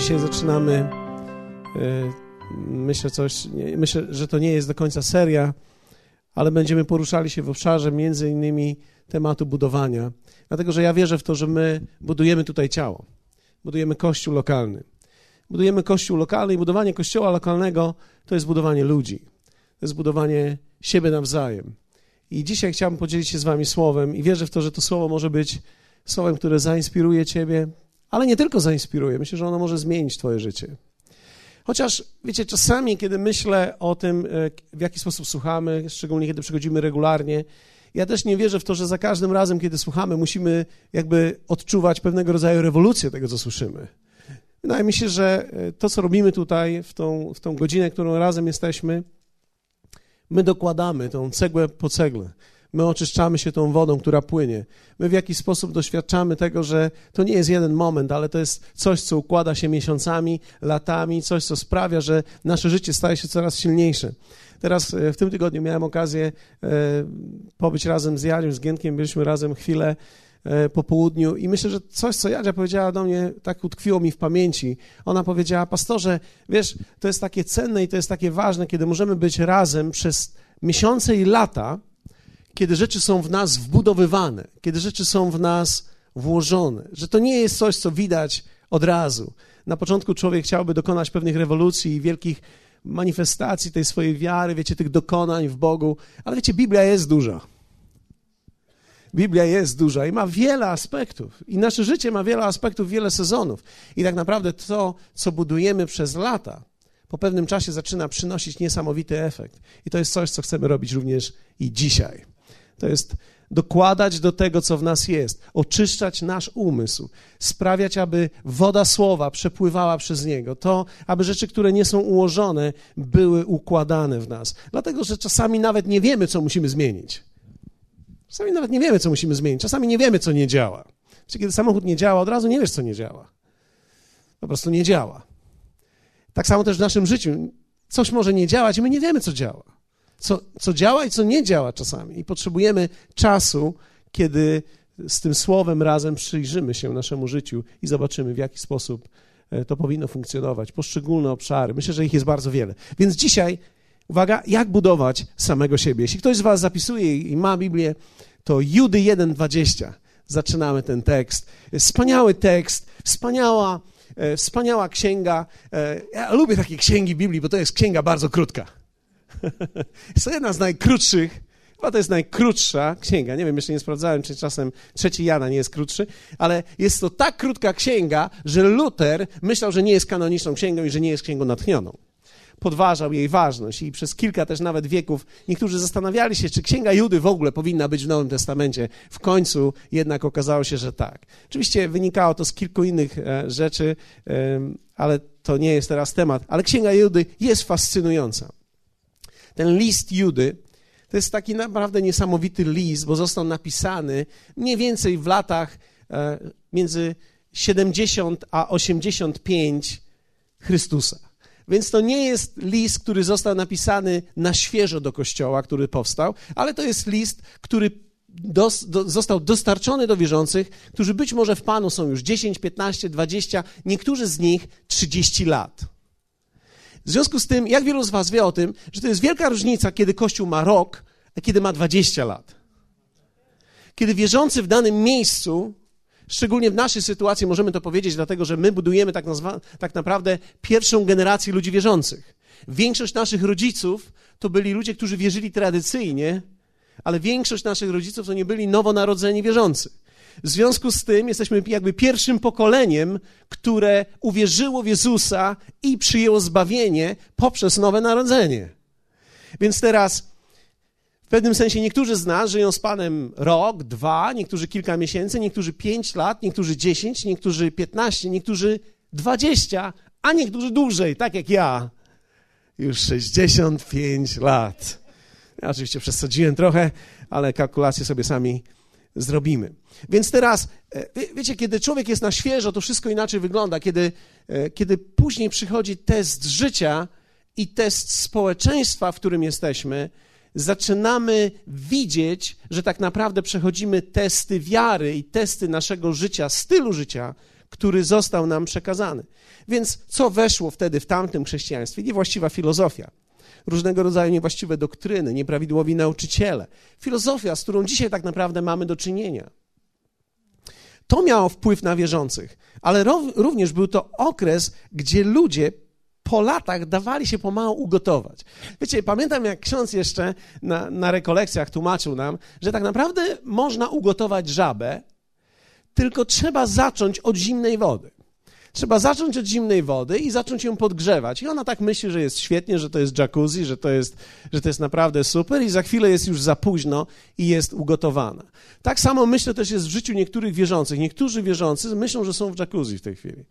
Dzisiaj zaczynamy, e, myślę, coś, myślę, że to nie jest do końca seria, ale będziemy poruszali się w obszarze między innymi tematu budowania. Dlatego, że ja wierzę w to, że my budujemy tutaj ciało. Budujemy kościół lokalny. Budujemy kościół lokalny i budowanie kościoła lokalnego to jest budowanie ludzi. To jest budowanie siebie nawzajem. I dzisiaj chciałbym podzielić się z wami słowem i wierzę w to, że to słowo może być słowem, które zainspiruje ciebie, ale nie tylko zainspiruje. Myślę, że ono może zmienić twoje życie. Chociaż, wiecie, czasami, kiedy myślę o tym, e, w jaki sposób słuchamy, szczególnie kiedy przychodzimy regularnie, ja też nie wierzę w to, że za każdym razem, kiedy słuchamy, musimy jakby odczuwać pewnego rodzaju rewolucję tego, co słyszymy. Wydaje mi się, że e, to, co robimy tutaj, w tą, w tą godzinę, którą razem jesteśmy, my dokładamy tą cegłę po cegle. My oczyszczamy się tą wodą, która płynie. My w jakiś sposób doświadczamy tego, że to nie jest jeden moment, ale to jest coś, co układa się miesiącami, latami, coś, co sprawia, że nasze życie staje się coraz silniejsze. Teraz e, w tym tygodniu miałem okazję e, pobyć razem z Janią, z Gienkiem, byliśmy razem chwilę e, po południu i myślę, że coś, co Jadzia powiedziała do mnie, tak utkwiło mi w pamięci. Ona powiedziała, pastorze, wiesz, to jest takie cenne i to jest takie ważne, kiedy możemy być razem przez miesiące i lata, kiedy rzeczy są w nas wbudowywane, kiedy rzeczy są w nas włożone, że to nie jest coś, co widać od razu. Na początku człowiek chciałby dokonać pewnych rewolucji i wielkich manifestacji tej swojej wiary, wiecie, tych dokonań w Bogu, ale wiecie, Biblia jest duża. Biblia jest duża i ma wiele aspektów. I nasze życie ma wiele aspektów, wiele sezonów. I tak naprawdę to, co budujemy przez lata, po pewnym czasie zaczyna przynosić niesamowity efekt. I to jest coś, co chcemy robić również i dzisiaj. To jest dokładać do tego, co w nas jest, oczyszczać nasz umysł, sprawiać, aby woda słowa przepływała przez niego, to, aby rzeczy, które nie są ułożone, były układane w nas. Dlatego, że czasami nawet nie wiemy, co musimy zmienić. Czasami nawet nie wiemy, co musimy zmienić, czasami nie wiemy, co nie działa. kiedy samochód nie działa, od razu nie wiesz, co nie działa. Po prostu nie działa. Tak samo też w naszym życiu. Coś może nie działać i my nie wiemy, co działa co, co działa i co nie działa czasami. I potrzebujemy czasu, kiedy z tym słowem razem przyjrzymy się naszemu życiu i zobaczymy, w jaki sposób e, to powinno funkcjonować. Poszczególne obszary. Myślę, że ich jest bardzo wiele. Więc dzisiaj, uwaga, jak budować samego siebie. Jeśli ktoś z Was zapisuje i ma Biblię, to Judy 1,20. Zaczynamy ten tekst. Wspaniały tekst, wspaniała, e, wspaniała księga. E, ja lubię takie księgi Biblii, bo to jest księga bardzo krótka. Jest to jedna z najkrótszych, chyba to jest najkrótsza księga. Nie wiem, jeszcze nie sprawdzałem, czy czasem trzeci Jana nie jest krótszy, ale jest to tak krótka księga, że Luther myślał, że nie jest kanoniczną księgą i że nie jest księgą natchnioną. Podważał jej ważność i przez kilka też nawet wieków niektórzy zastanawiali się, czy księga Judy w ogóle powinna być w Nowym Testamencie. W końcu jednak okazało się, że tak. Oczywiście wynikało to z kilku innych e, rzeczy, ale to nie jest teraz temat. Ale księga Judy jest fascynująca. Ten list Judy to jest taki naprawdę niesamowity list, bo został napisany mniej więcej w latach e, między 70 a 85 Chrystusa. Więc to nie jest list, który został napisany na świeżo do kościoła, który powstał, ale to jest list, który dos, do, został dostarczony do wierzących, którzy być może w Panu są już 10, 15, 20, niektórzy z nich 30 lat. W związku z tym, jak wielu z Was wie o tym, że to jest wielka różnica, kiedy Kościół ma rok, a kiedy ma 20 lat. Kiedy wierzący w danym miejscu, szczególnie w naszej sytuacji, możemy to powiedzieć, dlatego że my budujemy tak, nazwa, tak naprawdę pierwszą generację ludzi wierzących. Większość naszych rodziców to byli ludzie, którzy wierzyli tradycyjnie, ale większość naszych rodziców to nie byli nowonarodzeni wierzący. W związku z tym jesteśmy jakby pierwszym pokoleniem, które uwierzyło w Jezusa i przyjęło zbawienie poprzez nowe narodzenie. Więc teraz w pewnym sensie niektórzy z nas żyją z Panem rok, dwa, niektórzy kilka miesięcy, niektórzy pięć lat, niektórzy dziesięć, niektórzy piętnaście, niektórzy dwadzieścia, a niektórzy dłużej, tak jak ja. Już sześćdziesiąt pięć lat. Ja oczywiście przesadziłem trochę, ale kalkulacje sobie sami zrobimy. Więc teraz, e, wiecie, kiedy człowiek jest na świeżo, to wszystko inaczej wygląda. Kiedy, e, kiedy później przychodzi test życia i test społeczeństwa, w którym jesteśmy, zaczynamy widzieć, że tak naprawdę przechodzimy testy wiary i testy naszego życia, stylu życia, który został nam przekazany. Więc co weszło wtedy w tamtym chrześcijaństwie? Niewłaściwa filozofia, różnego rodzaju niewłaściwe doktryny, nieprawidłowi nauczyciele. Filozofia, z którą dzisiaj tak naprawdę mamy do czynienia. To miało wpływ na wierzących, ale również był to okres, gdzie ludzie po latach dawali się pomału ugotować. Wiecie, pamiętam jak ksiądz jeszcze na, na rekolekcjach tłumaczył nam, że tak naprawdę można ugotować żabę, tylko trzeba zacząć od zimnej wody. Trzeba zacząć od zimnej wody i zacząć ją podgrzewać. I ona tak myśli, że jest świetnie, że to jest jacuzzi, że to jest, że to jest naprawdę super, i za chwilę jest już za późno i jest ugotowana. Tak samo myślę też jest w życiu niektórych wierzących. Niektórzy wierzący myślą, że są w jacuzzi w tej chwili.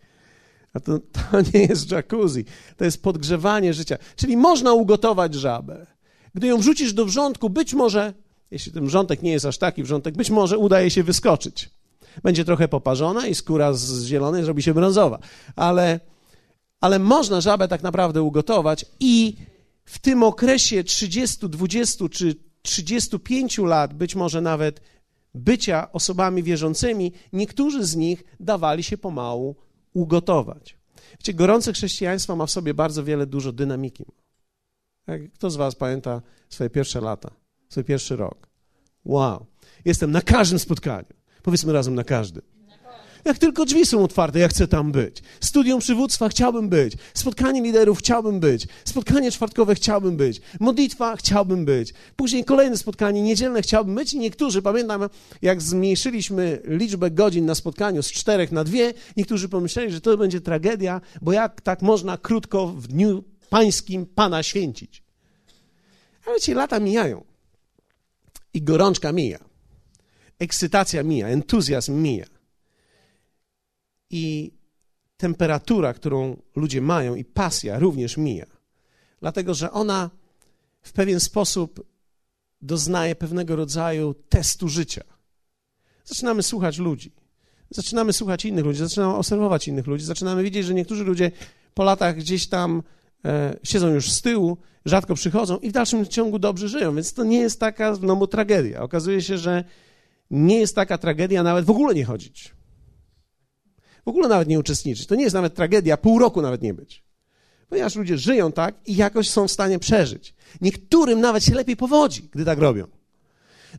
A to, to nie jest jacuzzi, to jest podgrzewanie życia. Czyli można ugotować żabę. Gdy ją wrzucisz do wrzątku, być może, jeśli ten wrzątek nie jest aż taki wrzątek, być może udaje się wyskoczyć. Będzie trochę poparzona i skóra z zielonej zrobi się brązowa. Ale, ale można żabę tak naprawdę ugotować i w tym okresie 30, 20 czy 35 lat, być może nawet bycia osobami wierzącymi, niektórzy z nich dawali się pomału ugotować. Wiecie, gorące chrześcijaństwo ma w sobie bardzo wiele, dużo dynamiki. Kto z was pamięta swoje pierwsze lata, swój pierwszy rok? Wow. Jestem na każdym spotkaniu. Powiedzmy razem na każdym. Jak tylko drzwi są otwarte, ja chcę tam być. Studium przywództwa chciałbym być. Spotkanie liderów chciałbym być. Spotkanie czwartkowe chciałbym być. Modlitwa chciałbym być. Później kolejne spotkanie niedzielne chciałbym być. I niektórzy, pamiętam, jak zmniejszyliśmy liczbę godzin na spotkaniu z czterech na dwie, niektórzy pomyśleli, że to będzie tragedia, bo jak tak można krótko w dniu pańskim Pana święcić. Ale ci lata mijają. I gorączka mija. Ekscytacja mija, entuzjazm mija i temperatura, którą ludzie mają, i pasja również mija. Dlatego, że ona w pewien sposób doznaje pewnego rodzaju testu życia. Zaczynamy słuchać ludzi, zaczynamy słuchać innych ludzi, zaczynamy obserwować innych ludzi, zaczynamy widzieć, że niektórzy ludzie po latach gdzieś tam e, siedzą już z tyłu, rzadko przychodzą i w dalszym ciągu dobrze żyją, więc to nie jest taka znowu tragedia. Okazuje się, że nie jest taka tragedia nawet w ogóle nie chodzić w ogóle nawet nie uczestniczyć. To nie jest nawet tragedia, pół roku nawet nie być. Ponieważ ludzie żyją tak i jakoś są w stanie przeżyć. Niektórym nawet się lepiej powodzi, gdy tak robią.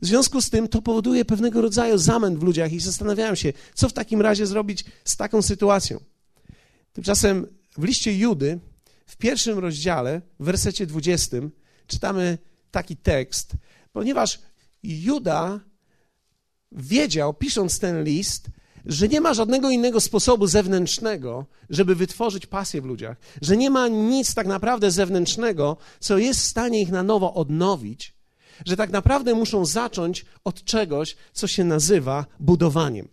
W związku z tym to powoduje pewnego rodzaju zamęt w ludziach i zastanawiałem się, co w takim razie zrobić z taką sytuacją. Tymczasem w liście Judy, w pierwszym rozdziale, w wersecie 20, czytamy taki tekst, ponieważ Juda wiedział, pisząc ten list, że nie ma żadnego innego sposobu zewnętrznego, żeby wytworzyć pasję w ludziach, że nie ma nic tak naprawdę zewnętrznego, co jest w stanie ich na nowo odnowić, że tak naprawdę muszą zacząć od czegoś, co się nazywa budowaniem.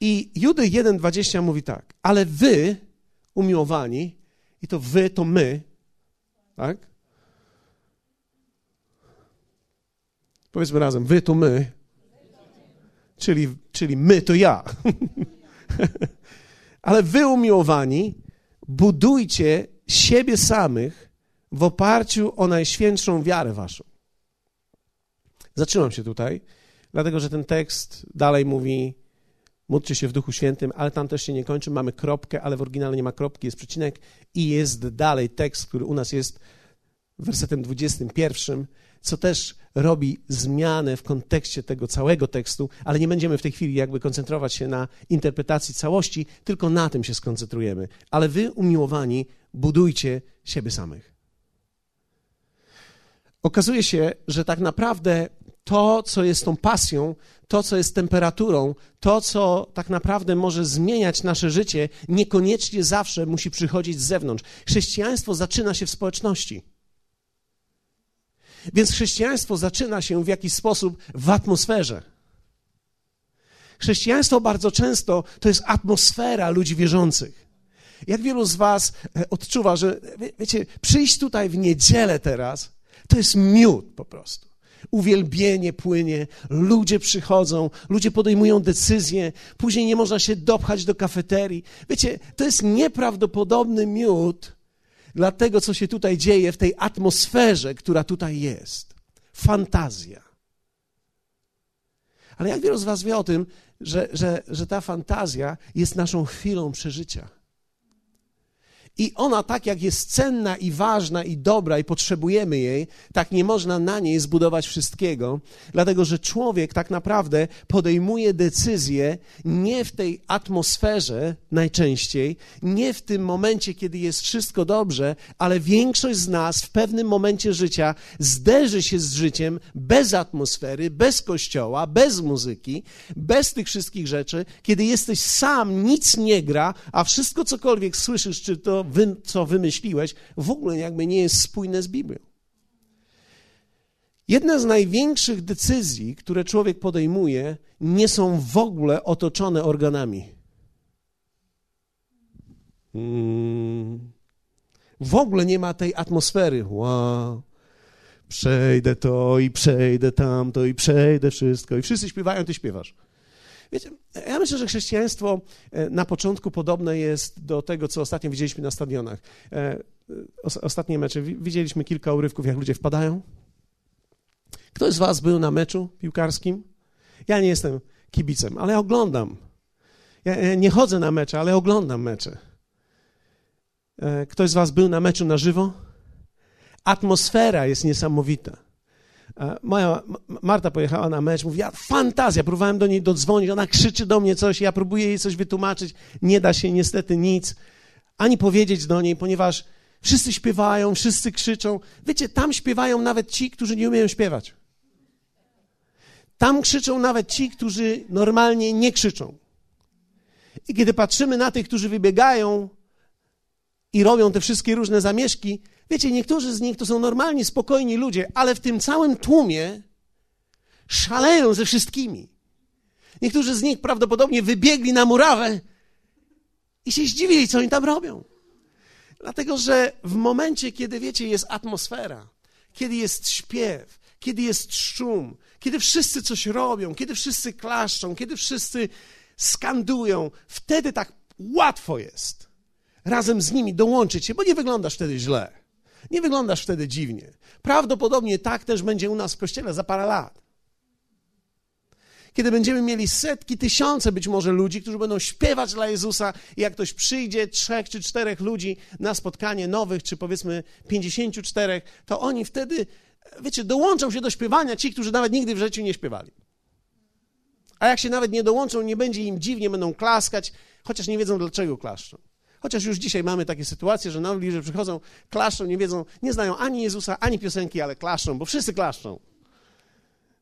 I Judy 1,20 mówi tak, ale wy, umiłowani, i to wy to my, tak? Powiedzmy razem, wy to my, czyli, czyli my to ja. Ale wy, umiłowani, budujcie siebie samych w oparciu o najświętszą wiarę waszą. Zatrzymam się tutaj, dlatego że ten tekst dalej mówi: módlcie się w Duchu Świętym, ale tam też się nie kończy. Mamy kropkę, ale w oryginale nie ma kropki, jest przecinek i jest dalej tekst, który u nas jest wersetem 21, co też robi zmianę w kontekście tego całego tekstu, ale nie będziemy w tej chwili jakby koncentrować się na interpretacji całości, tylko na tym się skoncentrujemy. Ale wy, umiłowani, budujcie siebie samych. Okazuje się, że tak naprawdę to, co jest tą pasją, to, co jest temperaturą, to, co tak naprawdę może zmieniać nasze życie, niekoniecznie zawsze musi przychodzić z zewnątrz. Chrześcijaństwo zaczyna się w społeczności. Więc chrześcijaństwo zaczyna się w jakiś sposób w atmosferze. Chrześcijaństwo bardzo często to jest atmosfera ludzi wierzących. Jak wielu z Was e, odczuwa, że wiecie, przyjść tutaj w niedzielę teraz, to jest miód po prostu. Uwielbienie płynie, ludzie przychodzą, ludzie podejmują decyzje, później nie można się dopchać do kafeterii. Wiecie, to jest nieprawdopodobny miód, dla tego, co się tutaj dzieje w tej atmosferze, która tutaj jest. Fantazja. Ale jak wielu z Was wie o tym, że, że, że ta fantazja jest naszą chwilą przeżycia. I ona tak jak jest cenna i ważna i dobra i potrzebujemy jej, tak nie można na niej zbudować wszystkiego, dlatego że człowiek tak naprawdę podejmuje decyzje nie w tej atmosferze najczęściej, nie w tym momencie, kiedy jest wszystko dobrze, ale większość z nas w pewnym momencie życia zderzy się z życiem bez atmosfery, bez kościoła, bez muzyki, bez tych wszystkich rzeczy, kiedy jesteś sam, nic nie gra, a wszystko cokolwiek słyszysz, czy to co wymyśliłeś, w ogóle jakby nie jest spójne z Biblią. Jedne z największych decyzji, które człowiek podejmuje, nie są w ogóle otoczone organami. Hmm. W ogóle nie ma tej atmosfery. Wow. Przejdę to i przejdę tamto i przejdę wszystko. I wszyscy śpiewają, ty śpiewasz. Wiecie, ja myślę, że chrześcijaństwo e, na początku podobne jest do tego, co ostatnio widzieliśmy na stadionach. E, ostatnie mecze, widzieliśmy kilka urywków, jak ludzie wpadają. Ktoś z was był na meczu piłkarskim? Ja nie jestem kibicem, ale oglądam. Ja nie chodzę na mecze, ale oglądam mecze. E, ktoś z was był na meczu na żywo? Atmosfera jest niesamowita. Moja Marta pojechała na mecz, mówi, ja fantazja, próbowałem do niej dodzwonić, ona krzyczy do mnie coś, ja próbuję jej coś wytłumaczyć, nie da się niestety nic, ani powiedzieć do niej, ponieważ wszyscy śpiewają, wszyscy krzyczą. Wiecie, tam śpiewają nawet ci, którzy nie umieją śpiewać. Tam krzyczą nawet ci, którzy normalnie nie krzyczą. I kiedy patrzymy na tych, którzy wybiegają i robią te wszystkie różne zamieszki, Wiecie, niektórzy z nich to są normalni, spokojni ludzie, ale w tym całym tłumie szaleją ze wszystkimi. Niektórzy z nich prawdopodobnie wybiegli na murawę i się zdziwili, co oni tam robią. Dlatego, że w momencie, kiedy wiecie, jest atmosfera, kiedy jest śpiew, kiedy jest szum, kiedy wszyscy coś robią, kiedy wszyscy klaszczą, kiedy wszyscy skandują, wtedy tak łatwo jest razem z nimi dołączyć się, bo nie wyglądasz wtedy źle. Nie wyglądasz wtedy dziwnie. Prawdopodobnie tak też będzie u nas w kościele za parę lat. Kiedy będziemy mieli setki, tysiące być może ludzi, którzy będą śpiewać dla Jezusa, i jak ktoś przyjdzie, trzech czy czterech ludzi na spotkanie nowych, czy powiedzmy pięćdziesięciu czterech, to oni wtedy, wiecie, dołączą się do śpiewania ci, którzy nawet nigdy w życiu nie śpiewali. A jak się nawet nie dołączą, nie będzie im dziwnie, będą klaskać, chociaż nie wiedzą dlaczego klaszczą. Chociaż już dzisiaj mamy takie sytuacje, że nowi ludzie przychodzą, klaszczą, nie wiedzą, nie znają ani Jezusa, ani piosenki, ale klaszczą, bo wszyscy klaszczą.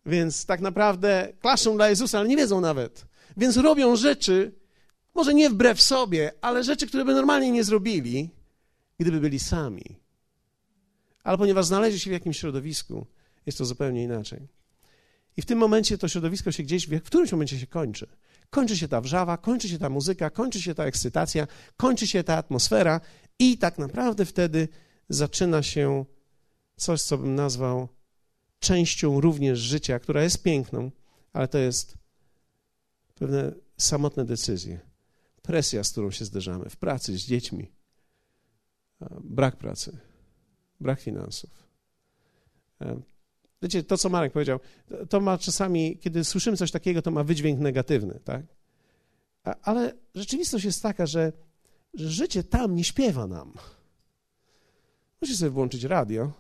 Więc tak naprawdę klaszczą dla Jezusa, ale nie wiedzą nawet. Więc robią rzeczy, może nie wbrew sobie, ale rzeczy, które by normalnie nie zrobili, gdyby byli sami. Ale ponieważ znaleźli się w jakimś środowisku, jest to zupełnie inaczej. I w tym momencie to środowisko się gdzieś, w którymś momencie się kończy. Kończy się ta wrzawa, kończy się ta muzyka, kończy się ta ekscytacja, kończy się ta atmosfera i tak naprawdę wtedy zaczyna się coś, co bym nazwał częścią również życia, która jest piękną, ale to jest pewne samotne decyzje. Presja, z którą się zderzamy w pracy, z dziećmi, brak pracy, brak finansów. Wiecie, to co Marek powiedział, to ma czasami, kiedy słyszymy coś takiego, to ma wydźwięk negatywny, tak? ale rzeczywistość jest taka, że, że życie tam nie śpiewa nam. Musisz sobie włączyć radio,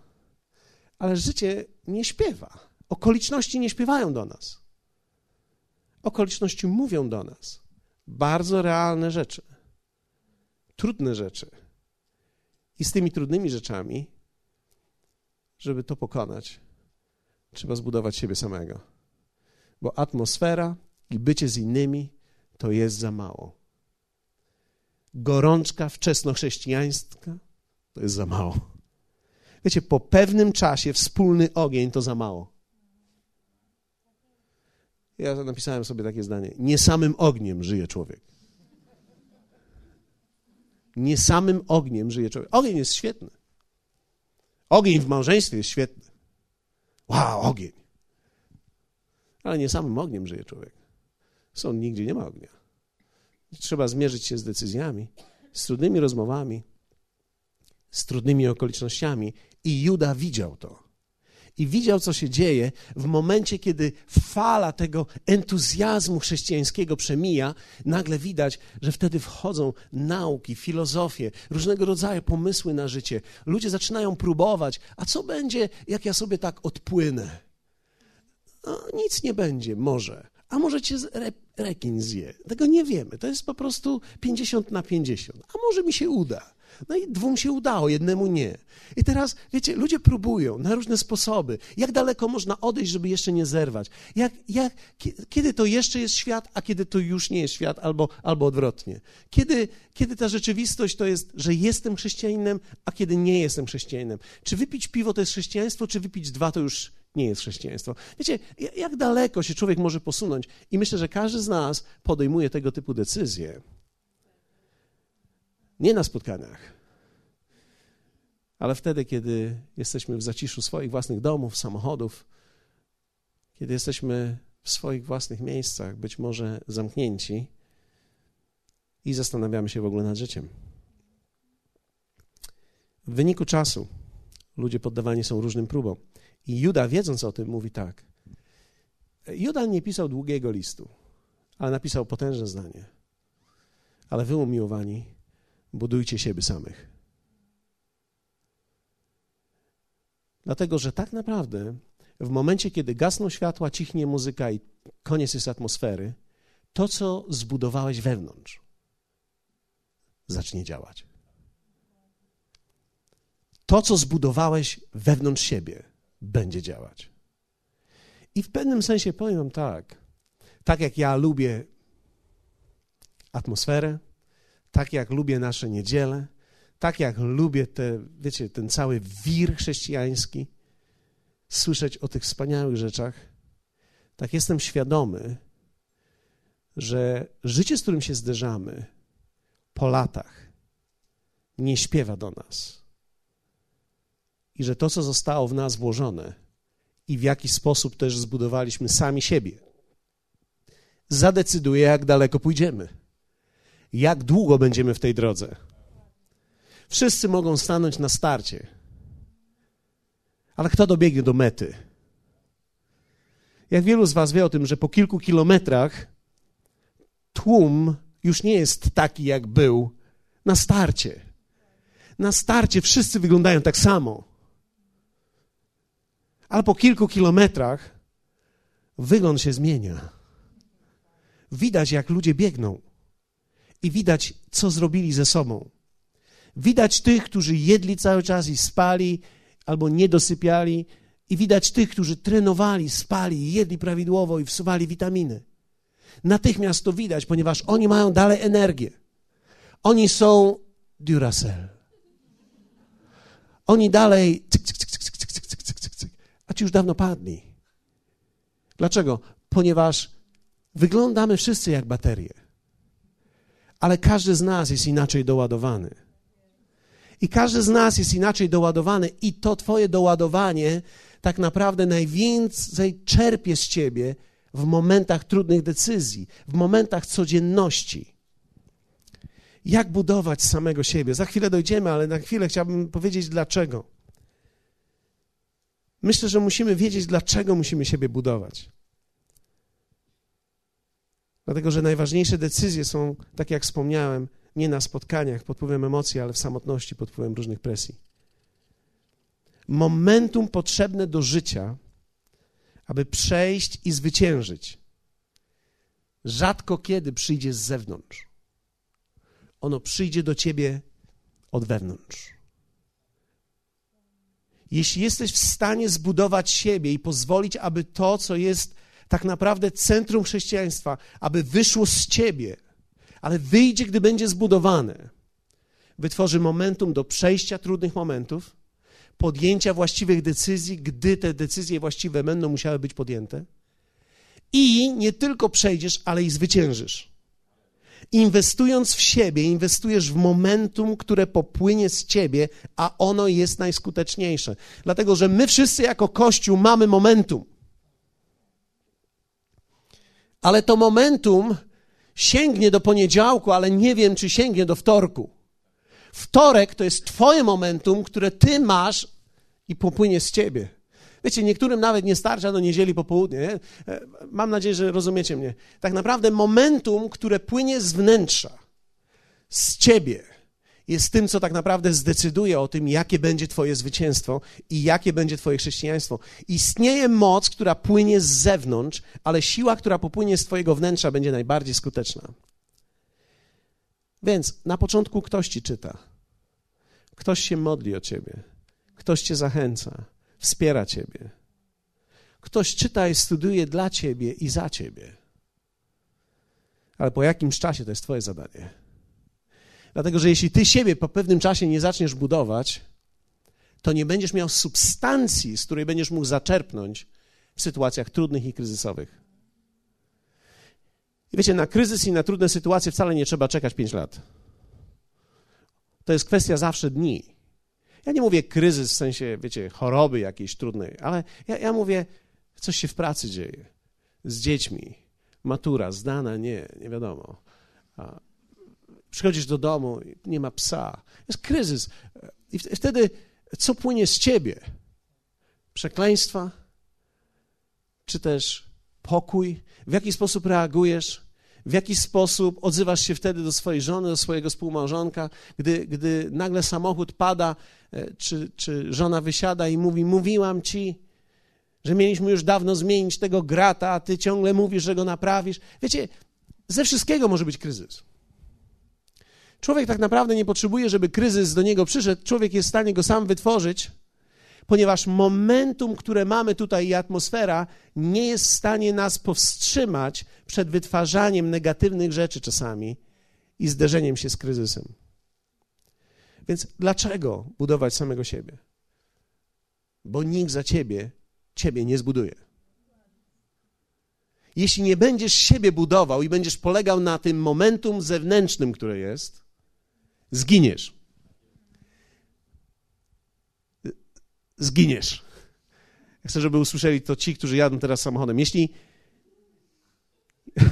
ale życie nie śpiewa. Okoliczności nie śpiewają do nas. Okoliczności mówią do nas. Bardzo realne rzeczy. Trudne rzeczy. I z tymi trudnymi rzeczami, żeby to pokonać, trzeba zbudować siebie samego. Bo atmosfera i bycie z innymi to jest za mało. Gorączka wczesnochrześcijańska to jest za mało. Wiecie, po pewnym czasie wspólny ogień to za mało. Ja napisałem sobie takie zdanie. Nie samym ogniem żyje człowiek. Nie samym ogniem żyje człowiek. Ogień jest świetny. Ogień w małżeństwie jest świetny. Wow, ogień. Ale nie samym ogniem żyje człowiek. Są nigdzie nie ma ognia. Trzeba zmierzyć się z decyzjami, z trudnymi rozmowami, z trudnymi okolicznościami. I Juda widział to. I widział, co się dzieje w momencie, kiedy fala tego entuzjazmu chrześcijańskiego przemija, nagle widać, że wtedy wchodzą nauki, filozofie, różnego rodzaju pomysły na życie. Ludzie zaczynają próbować, a co będzie, jak ja sobie tak odpłynę? No, nic nie będzie, może. A może cię re, rekin zje? Tego nie wiemy. To jest po prostu 50 na 50. A może mi się uda. No i dwóm się udało, jednemu nie. I teraz, wiecie, ludzie próbują na różne sposoby. Jak daleko można odejść, żeby jeszcze nie zerwać? Jak, jak, kiedy to jeszcze jest świat, a kiedy to już nie jest świat, albo, albo odwrotnie? Kiedy, kiedy ta rzeczywistość to jest, że jestem chrześcijaninem, a kiedy nie jestem chrześcijaninem? Czy wypić piwo to jest chrześcijaństwo, czy wypić dwa to już nie jest chrześcijaństwo. Wiecie, jak daleko się człowiek może posunąć? I myślę, że każdy z nas podejmuje tego typu decyzje. Nie na spotkaniach, ale wtedy, kiedy jesteśmy w zaciszu swoich własnych domów, samochodów, kiedy jesteśmy w swoich własnych miejscach, być może zamknięci i zastanawiamy się w ogóle nad życiem. W wyniku czasu ludzie poddawani są różnym próbom. I Juda, wiedząc o tym, mówi tak. Juda nie pisał długiego listu, ale napisał potężne zdanie. Ale wy, umiłowani, budujcie siebie samych. Dlatego, że tak naprawdę w momencie, kiedy gasną światła, cichnie muzyka i koniec jest atmosfery, to, co zbudowałeś wewnątrz, zacznie działać. To, co zbudowałeś wewnątrz siebie, będzie działać. I w pewnym sensie powiem tak, tak jak ja lubię atmosferę, tak jak lubię nasze niedziele, tak jak lubię te, wiecie, ten cały wir chrześcijański, słyszeć o tych wspaniałych rzeczach, tak jestem świadomy, że życie, z którym się zderzamy po latach, nie śpiewa do nas. I że to, co zostało w nas włożone i w jaki sposób też zbudowaliśmy sami siebie, zadecyduje, jak daleko pójdziemy, jak długo będziemy w tej drodze. Wszyscy mogą stanąć na starcie, ale kto dobiegnie do mety? Jak wielu z Was wie o tym, że po kilku kilometrach tłum już nie jest taki, jak był na starcie. Na starcie wszyscy wyglądają tak samo ale po kilku kilometrach wygląd się zmienia. Widać, jak ludzie biegną i widać, co zrobili ze sobą. Widać tych, którzy jedli cały czas i spali, albo nie dosypiali, i widać tych, którzy trenowali, spali, jedli prawidłowo i wsuwali witaminy. Natychmiast to widać, ponieważ oni mają dalej energię. Oni są Duracell. Oni dalej cyk, cyk, cyk, a ci już dawno padli. Dlaczego? Ponieważ wyglądamy wszyscy jak baterie, ale każdy z nas jest inaczej doładowany. I każdy z nas jest inaczej doładowany, i to Twoje doładowanie tak naprawdę najwięcej czerpie z Ciebie w momentach trudnych decyzji, w momentach codzienności. Jak budować samego siebie? Za chwilę dojdziemy, ale na chwilę chciałbym powiedzieć dlaczego. Myślę, że musimy wiedzieć, dlaczego musimy siebie budować. Dlatego, że najważniejsze decyzje są, tak jak wspomniałem, nie na spotkaniach pod wpływem emocji, ale w samotności pod wpływem różnych presji. Momentum potrzebne do życia, aby przejść i zwyciężyć, rzadko kiedy przyjdzie z zewnątrz. Ono przyjdzie do ciebie od wewnątrz. Jeśli jesteś w stanie zbudować siebie i pozwolić, aby to, co jest tak naprawdę centrum chrześcijaństwa, aby wyszło z ciebie, ale wyjdzie, gdy będzie zbudowane, wytworzy momentum do przejścia trudnych momentów, podjęcia właściwych decyzji, gdy te decyzje właściwe będą musiały być podjęte. I nie tylko przejdziesz, ale i zwyciężysz. Inwestując w siebie, inwestujesz w momentum, które popłynie z ciebie, a ono jest najskuteczniejsze. Dlatego, że my wszyscy jako Kościół mamy momentum. Ale to momentum sięgnie do poniedziałku, ale nie wiem, czy sięgnie do wtorku. Wtorek to jest Twoje momentum, które Ty masz i popłynie z Ciebie. Wiecie, niektórym nawet nie starcza do niedzieli po południu. Nie? E, mam nadzieję, że rozumiecie mnie. Tak naprawdę momentum, które płynie z wnętrza, z ciebie, jest tym, co tak naprawdę zdecyduje o tym, jakie będzie Twoje zwycięstwo i jakie będzie Twoje chrześcijaństwo. Istnieje moc, która płynie z zewnątrz, ale siła, która popłynie z Twojego wnętrza, będzie najbardziej skuteczna. Więc na początku ktoś Ci czyta, ktoś się modli o Ciebie, ktoś Cię zachęca, wspiera Ciebie. Ktoś czyta i studiuje dla Ciebie i za Ciebie. Ale po jakimś czasie to jest Twoje zadanie Dlatego, że jeśli ty siebie po pewnym czasie nie zaczniesz budować, to nie będziesz miał substancji, z której będziesz mógł zaczerpnąć w sytuacjach trudnych i kryzysowych. I wiecie, na kryzys i na trudne sytuacje wcale nie trzeba czekać 5 lat. To jest kwestia zawsze dni. Ja nie mówię kryzys w sensie, wiecie, choroby jakiejś trudnej, ale ja, ja mówię, coś się w pracy dzieje. Z dziećmi. Matura, zdana, nie, nie wiadomo. Przychodzisz do domu, nie ma psa. Jest kryzys. I wtedy co płynie z ciebie? Przekleństwa? Czy też pokój? W jaki sposób reagujesz? W jaki sposób odzywasz się wtedy do swojej żony, do swojego współmałżonka, gdy, gdy nagle samochód pada, e, czy, czy żona wysiada i mówi: Mówiłam ci, że mieliśmy już dawno zmienić tego grata, a ty ciągle mówisz, że go naprawisz. Wiecie, ze wszystkiego może być kryzys. Człowiek tak naprawdę nie potrzebuje, żeby kryzys do niego przyszedł. Człowiek jest w stanie go sam wytworzyć, ponieważ momentum, które mamy tutaj i atmosfera nie jest w stanie nas powstrzymać przed wytwarzaniem negatywnych rzeczy czasami i zderzeniem się z kryzysem. Więc dlaczego budować samego siebie? Bo nikt za ciebie ciebie nie zbuduje. Jeśli nie będziesz siebie budował i będziesz polegał na tym momentum zewnętrznym, które jest, zginiesz. Zginiesz. Chcę, żeby usłyszeli to ci, którzy jadą teraz samochodem. Jeśli.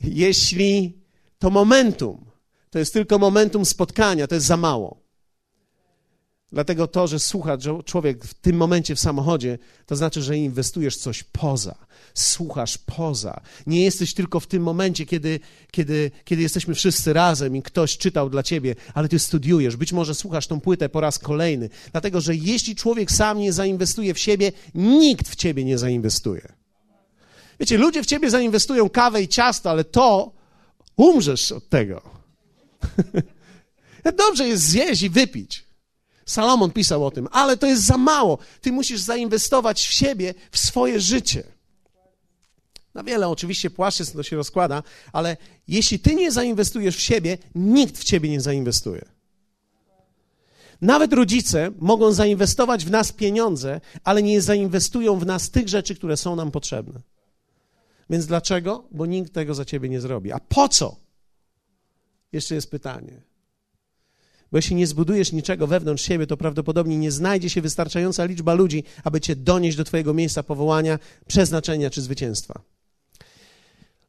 Jeśli to momentum to jest tylko momentum spotkania, to jest za mało. Dlatego to, że słucha człowiek w tym momencie w samochodzie, to znaczy, że inwestujesz coś poza, słuchasz poza. Nie jesteś tylko w tym momencie, kiedy, kiedy, kiedy jesteśmy wszyscy razem i ktoś czytał dla ciebie, ale ty studiujesz. Być może słuchasz tą płytę po raz kolejny. Dlatego, że jeśli człowiek sam nie zainwestuje w siebie, nikt w ciebie nie zainwestuje. Wiecie, ludzie w ciebie zainwestują kawę i ciasto, ale to umrzesz od tego. Dobrze jest zjeść i wypić. Salomon pisał o tym, ale to jest za mało. Ty musisz zainwestować w siebie, w swoje życie. Na wiele oczywiście płaszczyzn to się rozkłada, ale jeśli ty nie zainwestujesz w siebie, nikt w ciebie nie zainwestuje. Nawet rodzice mogą zainwestować w nas pieniądze, ale nie zainwestują w nas tych rzeczy, które są nam potrzebne. Więc dlaczego? Bo nikt tego za ciebie nie zrobi. A po co? Jeszcze jest pytanie. Bo jeśli nie zbudujesz niczego wewnątrz siebie, to prawdopodobnie nie znajdzie się wystarczająca liczba ludzi, aby cię donieść do twojego miejsca powołania, przeznaczenia czy zwycięstwa.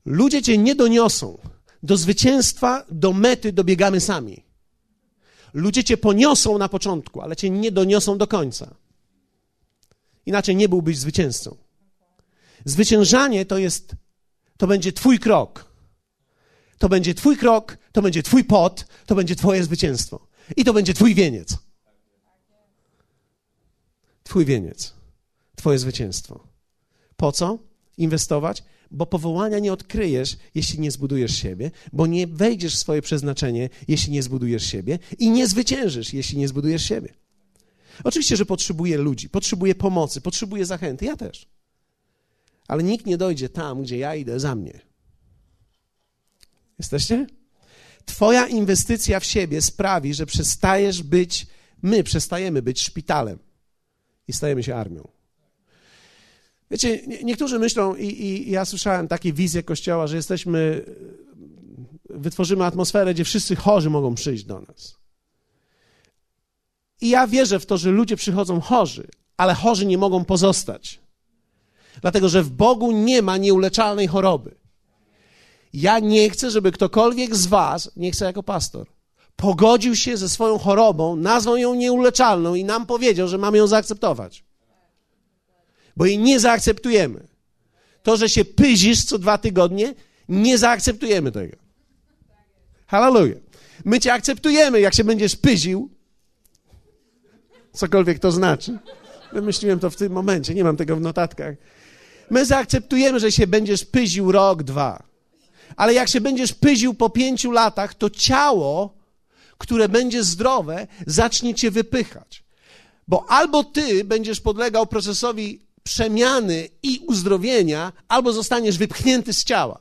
Ludzie cię nie doniosą. Do zwycięstwa, do mety dobiegamy sami. Ludzie cię poniosą na początku, ale cię nie doniosą do końca. Inaczej nie byłbyś zwycięzcą. Zwyciężanie to jest, to będzie twój krok. To będzie twój krok, to będzie twój pot, to będzie twoje zwycięstwo. I to będzie Twój wieniec. Twój wieniec. Twoje zwycięstwo. Po co inwestować? Bo powołania nie odkryjesz, jeśli nie zbudujesz siebie, bo nie wejdziesz w swoje przeznaczenie, jeśli nie zbudujesz siebie, i nie zwyciężysz, jeśli nie zbudujesz siebie. Oczywiście, że potrzebuję ludzi, potrzebuję pomocy, potrzebuję zachęty. Ja też. Ale nikt nie dojdzie tam, gdzie ja idę za mnie. Jesteście? Twoja inwestycja w siebie sprawi, że przestajesz być, my przestajemy być szpitalem i stajemy się armią. Wiecie, niektórzy myślą, i, i, ja słyszałem takie wizje Kościoła, że jesteśmy, wytworzymy atmosferę, gdzie wszyscy chorzy mogą przyjść do nas. I ja wierzę w to, że ludzie przychodzą chorzy, ale chorzy nie mogą pozostać. Dlatego, że w Bogu nie ma nieuleczalnej choroby. Ja nie chcę, żeby ktokolwiek z Was, nie chcę jako pastor, pogodził się ze swoją chorobą, nazwał ją nieuleczalną i nam powiedział, że mamy ją zaakceptować. Bo jej nie zaakceptujemy. To, że się pyzisz co dwa tygodnie, nie zaakceptujemy tego. Hallelujah. My cię akceptujemy, jak się będziesz pyził. Cokolwiek to znaczy. Wymyśliłem to w tym momencie, nie mam tego w notatkach. My zaakceptujemy, że się będziesz pyził rok, dwa. Ale jak się będziesz pyził po pięciu latach, to ciało, które będzie zdrowe, zacznie cię wypychać. Bo albo ty będziesz podlegał procesowi przemiany i uzdrowienia, albo zostaniesz wypchnięty z ciała.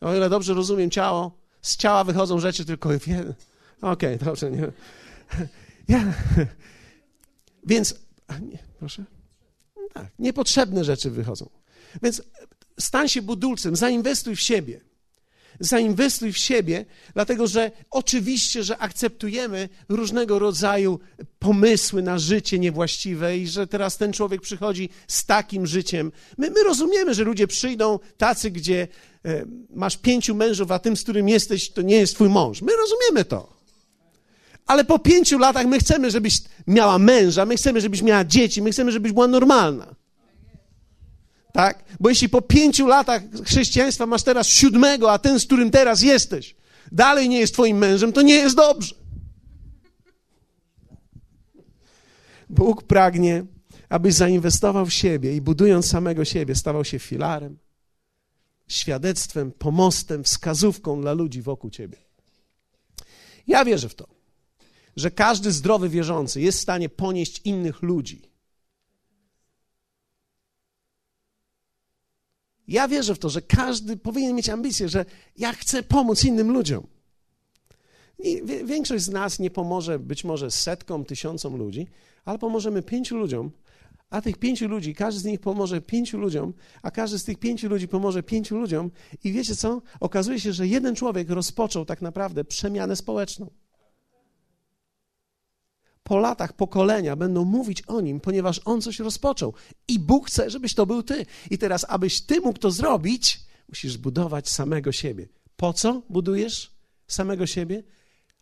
O ile dobrze rozumiem ciało, z ciała wychodzą rzeczy tylko. Okej, okay, dobrze. Nie. Ja. Więc, nie, proszę? Tak, niepotrzebne rzeczy wychodzą. Więc stań się budulcem, zainwestuj w siebie. Zainwestuj w siebie, dlatego że oczywiście, że akceptujemy różnego rodzaju pomysły na życie niewłaściwe i że teraz ten człowiek przychodzi z takim życiem. My, my rozumiemy, że ludzie przyjdą tacy, gdzie e, masz pięciu mężów, a tym, z którym jesteś, to nie jest twój mąż. My rozumiemy to. Ale po pięciu latach my chcemy, żebyś miała męża, my chcemy, żebyś miała dzieci, my chcemy, żebyś była normalna. Tak? Bo jeśli po pięciu latach chrześcijaństwa masz teraz siódmego, a ten, z którym teraz jesteś, dalej nie jest twoim mężem, to nie jest dobrze. Bóg pragnie, abyś zainwestował w siebie i budując samego siebie, stawał się filarem, świadectwem, pomostem, wskazówką dla ludzi wokół ciebie. Ja wierzę w to, że każdy zdrowy wierzący jest w stanie ponieść innych ludzi Ja wierzę w to, że każdy powinien mieć ambicję, że ja chcę pomóc innym ludziom. I większość z nas nie pomoże być może setkom, tysiącom ludzi, ale pomożemy pięciu ludziom, a tych pięciu ludzi, każdy z nich pomoże pięciu ludziom, a każdy z tych pięciu ludzi pomoże pięciu ludziom. I wiecie co? Okazuje się, że jeden człowiek rozpoczął tak naprawdę przemianę społeczną po latach pokolenia będą mówić o nim, ponieważ on coś rozpoczął. I Bóg chce, żebyś to był ty. I teraz, abyś ty mógł to zrobić, musisz budować samego siebie. Po co budujesz samego siebie?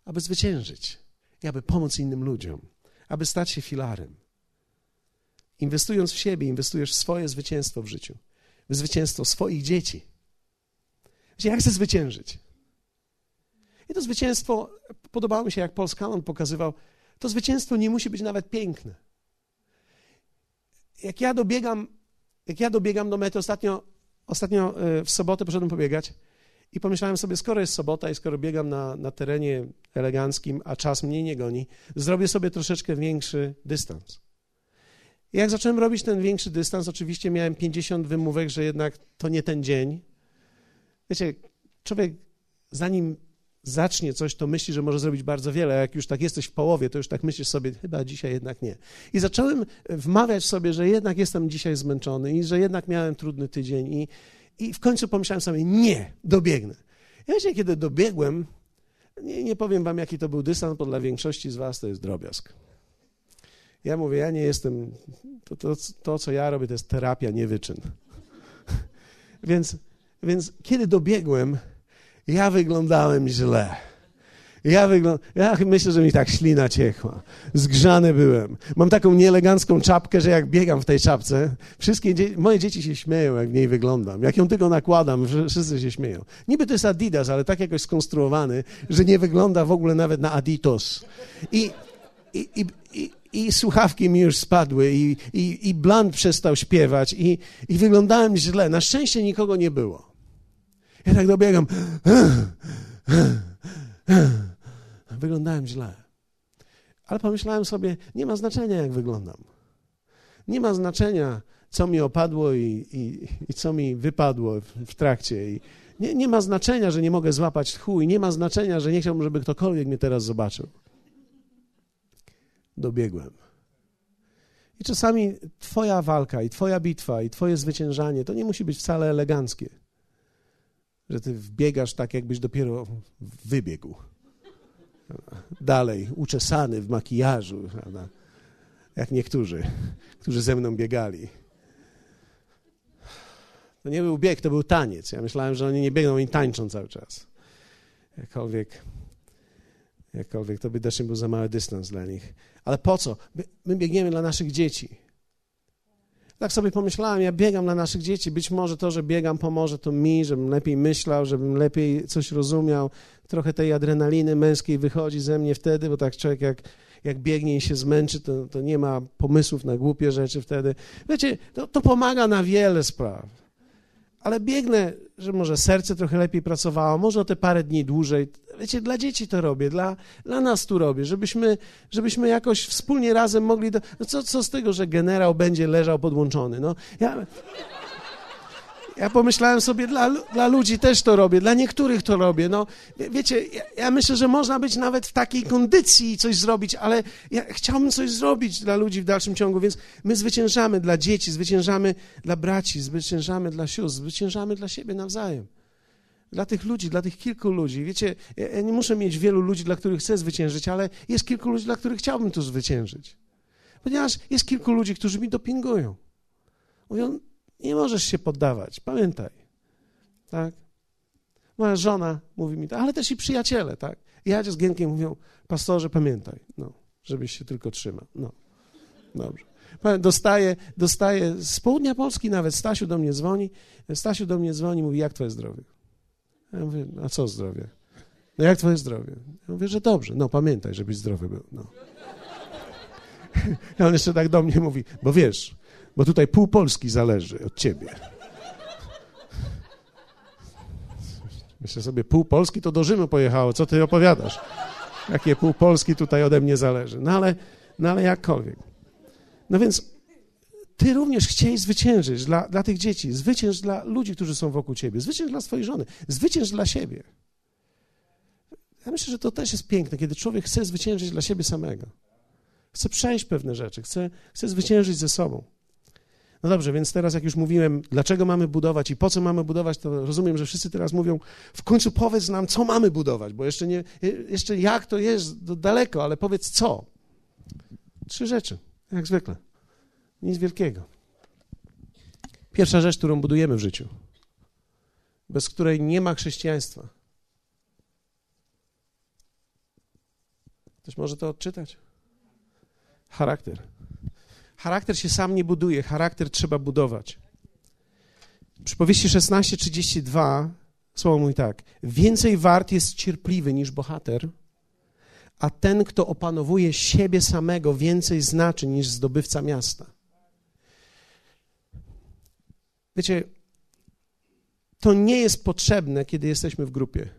Aby zwyciężyć i aby pomóc innym ludziom, aby stać się filarem. Inwestując w siebie, inwestujesz w swoje zwycięstwo w życiu, w zwycięstwo swoich dzieci. Wiecie, jak chcę zwyciężyć? I to zwycięstwo podobało mi się, jak Paul Scanlon pokazywał, to zwycięstwo nie musi być nawet piękne. Jak ja dobiegam, jak ja dobiegam do mety, ostatnio, ostatnio e, w sobotę poszedłem pobiegać i pomyślałem sobie, skoro jest sobota i skoro biegam na, na terenie eleganckim, a czas mnie nie goni, zrobię sobie troszeczkę większy dystans. I jak zacząłem robić ten większy dystans, oczywiście miałem 50 wymówek, że jednak to nie ten dzień. Wiecie, człowiek zanim zacznie coś, to myśli, że może zrobić bardzo wiele, a jak już tak jesteś w połowie, to już tak myślisz sobie, chyba dzisiaj jednak nie. I zacząłem wmawiać sobie, że jednak jestem dzisiaj zmęczony i że jednak miałem trudny tydzień i, i w końcu pomyślałem sobie, nie, dobiegnę. Ja wiecie, kiedy dobiegłem, nie, nie powiem wam, jaki to był dystans, bo dla większości z was to jest drobiazg. Ja mówię, ja nie jestem, to, to, to co ja robię, to jest terapia, nie wyczyn. więc, więc kiedy dobiegłem, ja wyglądałem źle. Ja, wygląd... ja myślę, że mi tak ślina ciechła. Zgrzany byłem. Mam taką nieelegancką czapkę, że jak biegam w tej czapce, wszystkie dzie... moje dzieci się śmieją, jak w niej wyglądam. Jak ją tylko nakładam, wszyscy się śmieją. Niby to jest Adidas, ale tak jakoś skonstruowany, że nie wygląda w ogóle nawet na Aditos. I, i, i, i, i słuchawki mi już spadły, i, i, i Blunt przestał śpiewać, i, i wyglądałem źle. Na szczęście nikogo nie było. Ja tak dobiegam. Wyglądałem źle. Ale pomyślałem sobie, nie ma znaczenia, jak wyglądam. Nie ma znaczenia, co mi opadło i, i, i co mi wypadło w, w trakcie. I nie, nie ma znaczenia, że nie mogę złapać tchu i nie ma znaczenia, że nie chciałbym, żeby ktokolwiek mnie teraz zobaczył. Dobiegłem. I czasami Twoja walka, i Twoja bitwa, i Twoje zwyciężanie to nie musi być wcale eleganckie że ty wbiegasz tak, jakbyś dopiero wybiegł. Dalej, uczesany w makijażu, prawda? jak niektórzy, którzy ze mną biegali. To nie był bieg, to był taniec. Ja myślałem, że oni nie biegną, oni tańczą cały czas. Jakkolwiek, jakkolwiek to by też nie był za mały dystans dla nich. Ale po co? My, my biegniemy dla naszych dzieci. Tak sobie pomyślałem, ja biegam dla naszych dzieci. Być może to, że biegam, pomoże to mi, żebym lepiej myślał, żebym lepiej coś rozumiał. Trochę tej adrenaliny męskiej wychodzi ze mnie wtedy, bo tak człowiek jak, jak biegnie i się zmęczy, to, to nie ma pomysłów na głupie rzeczy wtedy. Wiecie, to, to pomaga na wiele spraw ale biegnę, że może serce trochę lepiej pracowało, może o te parę dni dłużej. Wiecie, dla dzieci to robię, dla, dla nas tu robię, żebyśmy, żebyśmy jakoś wspólnie razem mogli. Do... No co, co z tego, że generał będzie leżał podłączony? No, ja, ja pomyślałem sobie, dla, dla ludzi też to robię, dla niektórych to robię. No, wiecie, ja, ja, myślę, że można być nawet w takiej kondycji i coś zrobić, ale ja chciałbym coś zrobić dla ludzi w dalszym ciągu, więc my zwyciężamy dla dzieci, zwyciężamy dla braci, zwyciężamy dla sióstr, zwyciężamy dla siebie nawzajem. Dla tych ludzi, dla tych kilku ludzi. Wiecie, ja nie muszę mieć wielu ludzi, dla których chcę zwyciężyć, ale jest kilku ludzi, dla których chciałbym tu zwyciężyć. Ponieważ jest kilku ludzi, którzy mi dopingują. Mówią, nie możesz się poddawać, pamiętaj. Tak? Moja żona mówi mi to, ale też i przyjaciele, tak? Ja z Gienkiem mówią, pastorze, pamiętaj, no, żebyś się tylko trzymał. No, dobrze. Dostaję, dostaję z południa Polski nawet, Stasiu do mnie dzwoni, Stasiu do mnie dzwoni, mówi, jak twoje zdrowie? Ja mówię, a co zdrowie? No jak twoje zdrowie? Ja mówię, że dobrze, no pamiętaj, żebyś zdrowy był, no. I on jeszcze tak do mnie mówi, bo wiesz, bo tutaj pół Polski zależy od ciebie. Myślę sobie, pół Polski to do Rzymu pojechało, co ty opowiadasz? Jakie pół Polski tutaj ode mnie zależy? No ale, no ale jakkolwiek. No więc ty również chciałeś zwyciężyć dla, dla tych dzieci, zwycięż dla ludzi, którzy są wokół ciebie, zwycięż dla swojej żony, zwycięż dla siebie. Ja myślę, że to też jest piękne, kiedy człowiek chce zwyciężyć dla siebie samego. Chce przejść pewne rzeczy, chce, chce zwyciężyć ze sobą. No dobrze, więc teraz jak już mówiłem, dlaczego mamy budować i po co mamy budować, to rozumiem, że wszyscy teraz mówią, w końcu powiedz nam, co mamy budować, bo jeszcze, nie, jeszcze jak to jest daleko, ale powiedz co. Trzy rzeczy, jak zwykle. Nic wielkiego. Pierwsza rzecz, którą budujemy w życiu, bez której nie ma chrześcijaństwa. Ktoś może to odczytać? Charakter. Charakter się sam nie buduje, charakter trzeba budować. Przypowieści 16:32 słowo mówi tak: Więcej wart jest cierpliwy niż bohater, a ten, kto opanowuje siebie samego, więcej znaczy niż zdobywca miasta. Wiecie, to nie jest potrzebne, kiedy jesteśmy w grupie.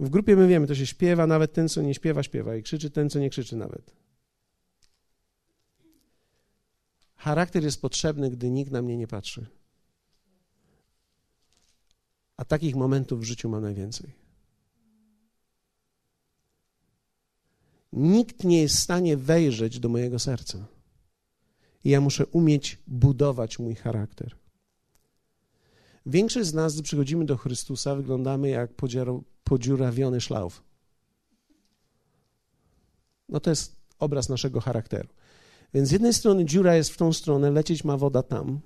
W grupie my wiemy, to się śpiewa, nawet ten, co nie śpiewa, śpiewa i krzyczy ten, co nie krzyczy nawet. Charakter jest potrzebny, gdy nikt na mnie nie patrzy. A takich momentów w życiu mam najwięcej. Nikt nie jest w stanie wejrzeć do mojego serca. I ja muszę umieć budować mój charakter. Większość z nas, gdy przychodzimy do Chrystusa, wyglądamy jak podziurawiony szlauf. No to jest obraz naszego charakteru. Więc z jednej strony dziura jest w tą stronę, lecieć ma woda tam,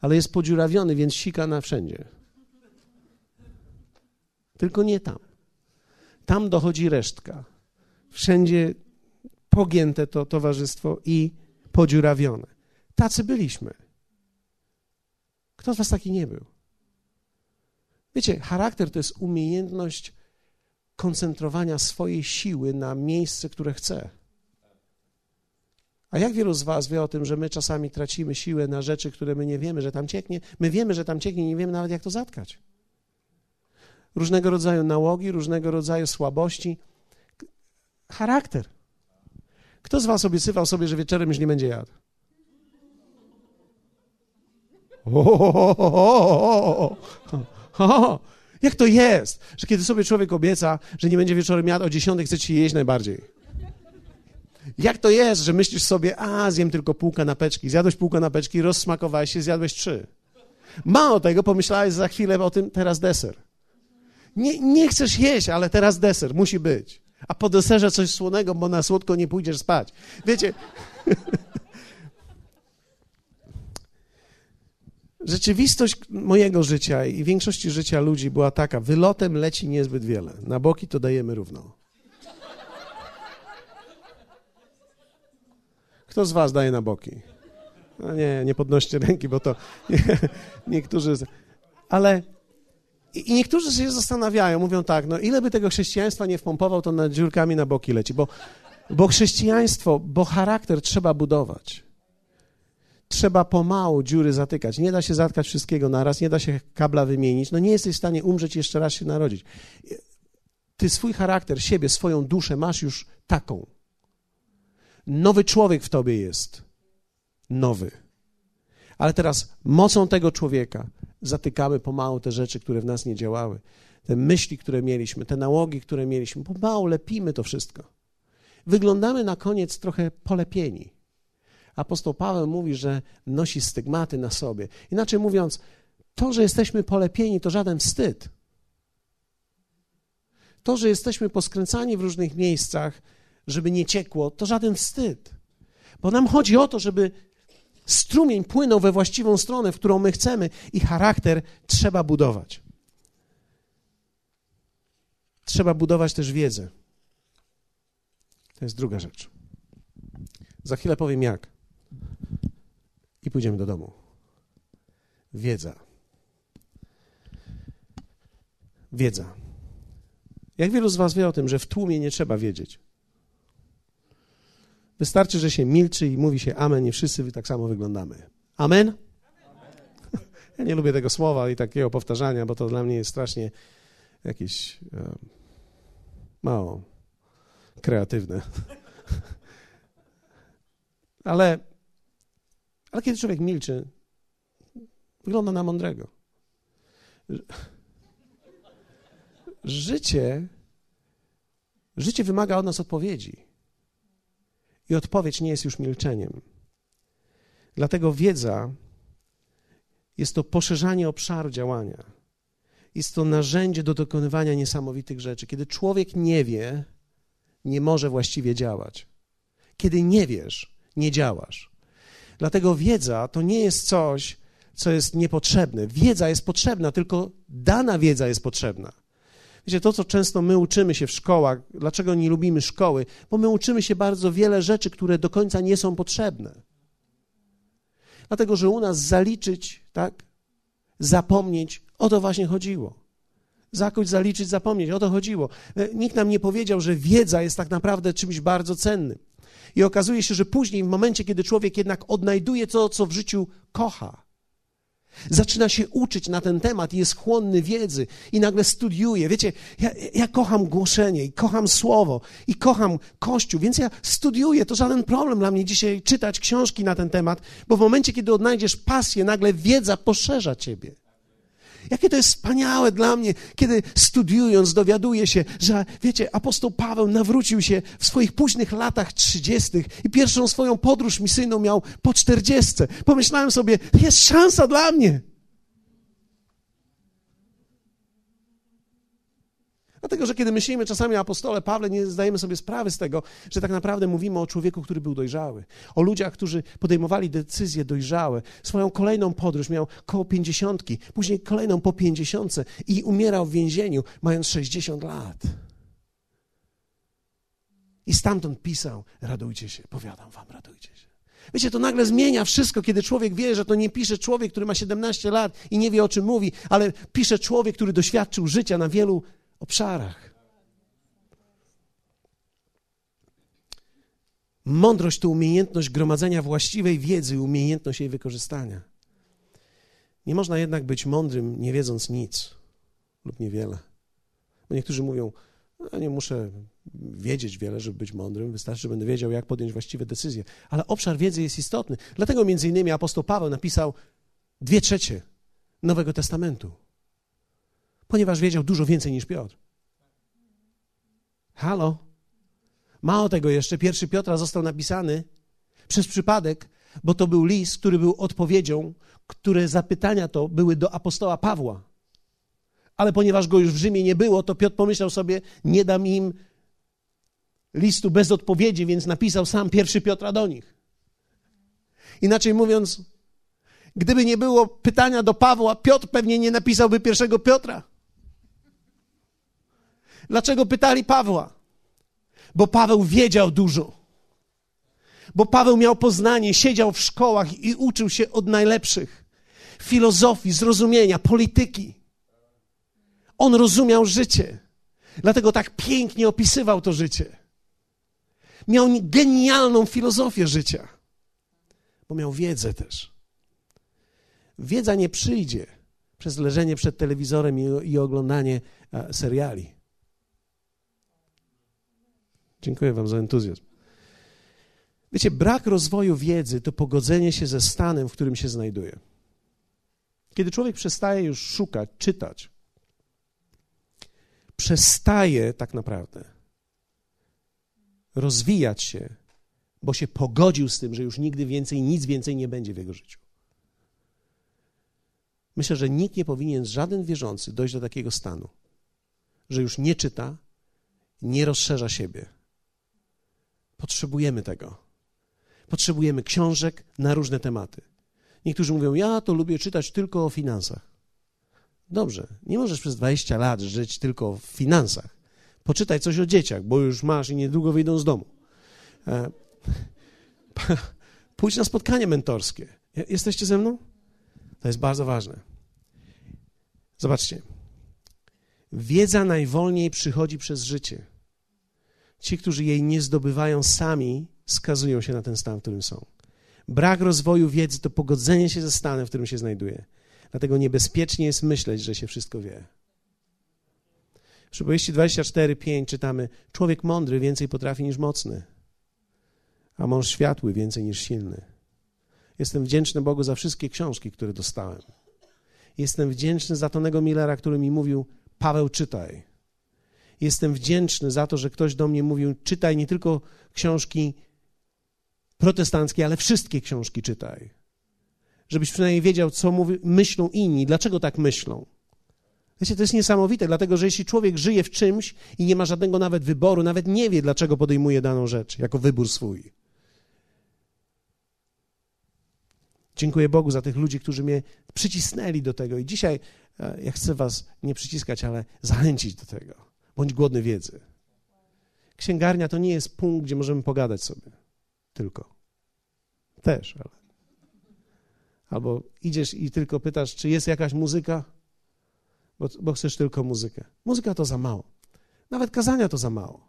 ale jest podziurawiony, więc sika na wszędzie. Tylko nie tam. Tam dochodzi resztka. Wszędzie pogięte to towarzystwo i podziurawione. Tacy byliśmy. Kto z was taki nie był? Wiecie, charakter to jest umiejętność koncentrowania swojej siły na miejsce, które chce. A jak wielu z Was wie o tym, że my czasami tracimy siłę na rzeczy, które my nie wiemy, że tam cieknie? My wiemy, że tam cieknie, nie wiemy nawet, jak to zatkać. Różnego rodzaju nałogi, różnego rodzaju słabości. Charakter. Kto z Was obiecywał sobie, że wieczorem już nie będzie jadł? O, jak to jest, że kiedy sobie człowiek obieca, że nie będzie wieczorem jadł, o 10 chce ci jeść najbardziej? Jak to jest, że myślisz sobie, a zjem tylko pół kanapeczki, zjadłeś pół kanapeczki, rozsmakowałeś się, zjadłeś trzy. Mało tego, pomyślałeś za chwilę o tym, teraz deser. Nie, nie chcesz jeść, ale teraz deser, musi być. A po deserze coś słonego, bo na słodko nie pójdziesz spać. Wiecie... rzeczywistość mojego życia i większości życia ludzi była taka: wylotem leci niezbyt wiele, na boki to dajemy równo. Kto z Was daje na boki? No nie, nie podnoście ręki, bo to nie, niektórzy. Ale i niektórzy się zastanawiają, mówią tak, no ile by tego chrześcijaństwa nie wpompował, to nad dziurkami na boki leci, bo, bo chrześcijaństwo, bo charakter trzeba budować. Trzeba pomału dziury zatykać. Nie da się zatkać wszystkiego naraz, nie da się kabla wymienić. No nie jesteś w stanie umrzeć i jeszcze raz się narodzić. Ty swój charakter, siebie, swoją duszę masz już taką. Nowy człowiek w tobie jest. Nowy. Ale teraz mocą tego człowieka zatykamy pomału te rzeczy, które w nas nie działały. Te myśli, które mieliśmy, te nałogi, które mieliśmy. Pomału lepimy to wszystko. Wyglądamy na koniec trochę polepieni. Apostoł Paweł mówi, że nosi stygmaty na sobie. Inaczej mówiąc, to, że jesteśmy polepieni, to żaden wstyd. To, że jesteśmy poskręcani w różnych miejscach, żeby nie ciekło, to żaden wstyd. Bo nam chodzi o to, żeby strumień płynął we właściwą stronę, w którą my chcemy, i charakter trzeba budować. Trzeba budować też wiedzę. To jest druga rzecz. Za chwilę powiem jak. I pójdziemy do domu. Wiedza. Wiedza. Jak wielu z Was wie o tym, że w tłumie nie trzeba wiedzieć? Wystarczy, że się milczy i mówi się amen i wszyscy tak samo wyglądamy. Amen? Ja nie lubię tego słowa i takiego powtarzania, bo to dla mnie jest strasznie jakieś mało kreatywne. Ale, ale kiedy człowiek milczy, wygląda na mądrego. Życie, życie wymaga od nas odpowiedzi. I odpowiedź nie jest już milczeniem. Dlatego wiedza jest to poszerzanie obszaru działania. Jest to narzędzie do dokonywania niesamowitych rzeczy. Kiedy człowiek nie wie, nie może właściwie działać. Kiedy nie wiesz, nie działasz. Dlatego wiedza to nie jest coś, co jest niepotrzebne. Wiedza jest potrzebna, tylko dana wiedza jest potrzebna. Wiecie, to, co często my uczymy się w szkołach, dlaczego nie lubimy szkoły? Bo my uczymy się bardzo wiele rzeczy, które do końca nie są potrzebne. Dlatego, że u nas zaliczyć, tak? Zapomnieć, o to właśnie chodziło. Zakończyć, zaliczyć, zapomnieć, o to chodziło. E, nikt nam nie powiedział, że wiedza jest tak naprawdę czymś bardzo cennym. I okazuje się, że później, w momencie, kiedy człowiek jednak odnajduje to, co w życiu kocha, Zaczyna się uczyć na ten temat i jest chłonny wiedzy i nagle studiuje. Wiecie, ja, ja, kocham głoszenie i kocham słowo i kocham Kościół, więc ja studiuję. To żaden problem dla mnie dzisiaj czytać książki na ten temat, bo w momencie, kiedy odnajdziesz pasję, nagle wiedza poszerza ciebie. Jakie to jest wspaniałe dla mnie, kiedy studiując dowiaduję się, że wiecie, apostoł Paweł nawrócił się w swoich późnych latach trzydziestych i pierwszą swoją podróż misyjną miał po czterdziestce. Pomyślałem sobie, jest szansa dla mnie. Dlatego, że kiedy myślimy czasami o apostole Pawle, nie zdajemy sobie sprawy z tego, że tak naprawdę mówimy o człowieku, który był dojrzały. O ludziach, którzy podejmowali decyzje dojrzałe. Swoją kolejną podróż miał koło pięćdziesiątki, później kolejną po pięćdziesiątce i umierał w więzieniu, mając sześćdziesiąt lat. I stamtąd pisał: Radujcie się, powiadam wam, radujcie się. Wiecie, to nagle zmienia wszystko, kiedy człowiek wie, że to nie pisze człowiek, który ma 17 lat i nie wie o czym mówi, ale pisze człowiek, który doświadczył życia na wielu obszarach. Mądrość to umiejętność gromadzenia właściwej wiedzy i umiejętność jej wykorzystania. Nie można jednak być mądrym, nie wiedząc nic lub niewiele. Bo niektórzy mówią, no, nie muszę wiedzieć wiele, żeby być mądrym, wystarczy, że będę wiedział, jak podjąć właściwe decyzje. Ale obszar wiedzy jest istotny. Dlatego między innymi apostoł Paweł napisał dwie trzecie Nowego Testamentu ponieważ wiedział dużo więcej niż Piotr. Halo? Mało tego jeszcze, pierwszy Piotra został napisany przez przypadek, bo to był list, który był odpowiedzią, które zapytania to były do apostoła Pawła. Ale ponieważ go już w Rzymie nie było, to Piotr pomyślał sobie, nie dam im listu bez odpowiedzi, więc napisał sam pierwszy Piotra do nich. Inaczej mówiąc, Gdyby nie było pytania do Pawła, Piotr pewnie nie napisałby pierwszego Piotra. Dlaczego pytali Pawła? Bo Paweł wiedział dużo. Bo Paweł miał poznanie, siedział w szkołach i uczył się od najlepszych filozofii, zrozumienia, polityki. On rozumiał życie. Dlatego tak pięknie opisywał to życie. Miał genialną filozofię życia, bo miał wiedzę też. Wiedza nie przyjdzie przez leżenie przed telewizorem i, i oglądanie e, seriali. Dziękuję Wam za entuzjazm. Wiecie, brak rozwoju wiedzy to pogodzenie się ze stanem, w którym się znajduje. Kiedy człowiek przestaje już szukać, czytać, przestaje tak naprawdę rozwijać się, bo się pogodził z tym, że już nigdy więcej, nic więcej nie będzie w jego życiu. Myślę, że nikt nie powinien, żaden wierzący, dojść do takiego stanu, że już nie czyta, nie rozszerza siebie. Potrzebujemy tego. Potrzebujemy książek na różne tematy. Niektórzy mówią, ja to lubię czytać tylko o finansach. Dobrze, nie możesz przez 20 lat żyć tylko w finansach. Poczytaj coś o dzieciach, bo już masz i niedługo wyjdą z domu. E, pójdź na spotkanie mentorskie. Jesteście ze mną? To jest bardzo ważne. Zobaczcie. Wiedza najwolniej przychodzi przez życie. Ci, którzy jej nie zdobywają sami, skazują się na ten stan, w którym są. Brak rozwoju wiedzy to pogodzenie się ze stanem, w którym się znajduje. Dlatego niebezpiecznie jest myśleć, że się wszystko wie. W przypowieści 24:5 czytamy: Człowiek mądry więcej potrafi niż mocny, a mąż światły więcej niż silny. Jestem wdzięczny Bogu za wszystkie książki, które dostałem. Jestem wdzięczny za Tonego Millera, który mi mówił: Paweł, czytaj. Jestem wdzięczny za to, że ktoś do mnie mówił: czytaj nie tylko książki protestanckie, ale wszystkie książki czytaj. Żebyś przynajmniej wiedział, co mówi, myślą inni, dlaczego tak myślą. Wiecie, to jest niesamowite, dlatego że jeśli człowiek żyje w czymś i nie ma żadnego nawet wyboru, nawet nie wie, dlaczego podejmuje daną rzecz jako wybór swój. Dziękuję Bogu za tych ludzi, którzy mnie przycisnęli do tego. I dzisiaj e, ja chcę Was nie przyciskać, ale zachęcić do tego. Bądź głodny wiedzy. Księgarnia to nie jest punkt, gdzie możemy pogadać sobie tylko. Też, ale. Albo idziesz i tylko pytasz, czy jest jakaś muzyka, bo, bo chcesz tylko muzykę. Muzyka to za mało. Nawet kazania to za mało.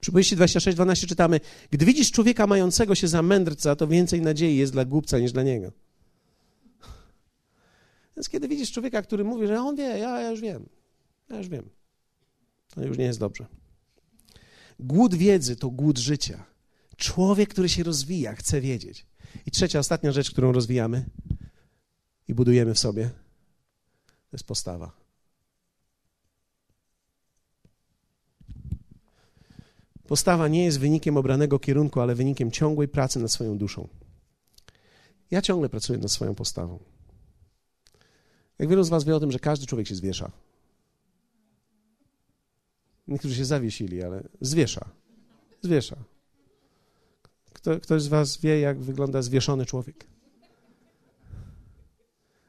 Przypowieści 26-12 czytamy, gdy widzisz człowieka mającego się za mędrca, to więcej nadziei jest dla głupca niż dla niego. Więc kiedy widzisz człowieka, który mówi, że on wie, ja, ja już wiem, ja już wiem, to już nie jest dobrze. Głód wiedzy to głód życia. Człowiek, który się rozwija, chce wiedzieć. I trzecia, ostatnia rzecz, którą rozwijamy i budujemy w sobie, to jest postawa. Postawa nie jest wynikiem obranego kierunku, ale wynikiem ciągłej pracy nad swoją duszą. Ja ciągle pracuję nad swoją postawą. Jak wielu z Was wie o tym, że każdy człowiek się zwiesza. Niektórzy się zawiesili, ale zwiesza. Zwiesza. Kto, ktoś z Was wie, jak wygląda zwieszony człowiek?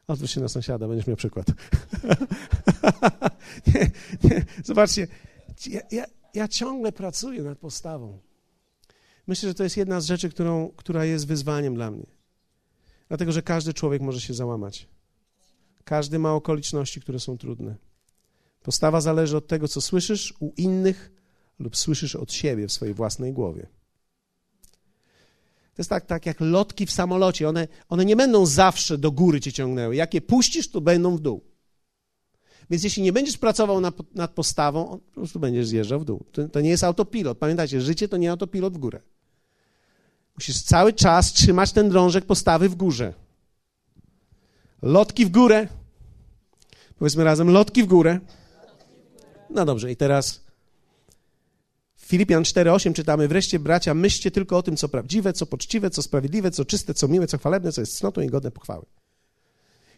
Odwróć się na sąsiada, będziesz miał przykład. nie, nie, zobaczcie, ja, ja, ja, ciągle pracuję nad postawą. Myślę, że to jest jedna z rzeczy, którą, która jest wyzwaniem dla mnie. Dlatego, że każdy człowiek może się załamać. Każdy ma okoliczności, które są trudne. Postawa zależy od tego, co słyszysz u innych lub słyszysz od siebie w swojej własnej głowie. To jest tak, tak jak lotki w samolocie. One, one nie będą zawsze do góry cię ciągnęły. Jak je puścisz, to będą w dół. Więc jeśli nie będziesz pracował nad, nad postawą, po prostu będziesz zjeżdżał w dół. To, to nie jest autopilot. Pamiętajcie, życie to nie autopilot w górę. Musisz cały czas trzymać ten drążek postawy w górze. Lotki w górę. Powiedzmy razem, lotki w górę. No dobrze, i teraz Filipian 4:8 czytamy: Wreszcie, bracia, myślcie tylko o tym, co prawdziwe, co poczciwe, co sprawiedliwe, co czyste, co miłe, co chwalebne, co jest cnotą i godne pochwały.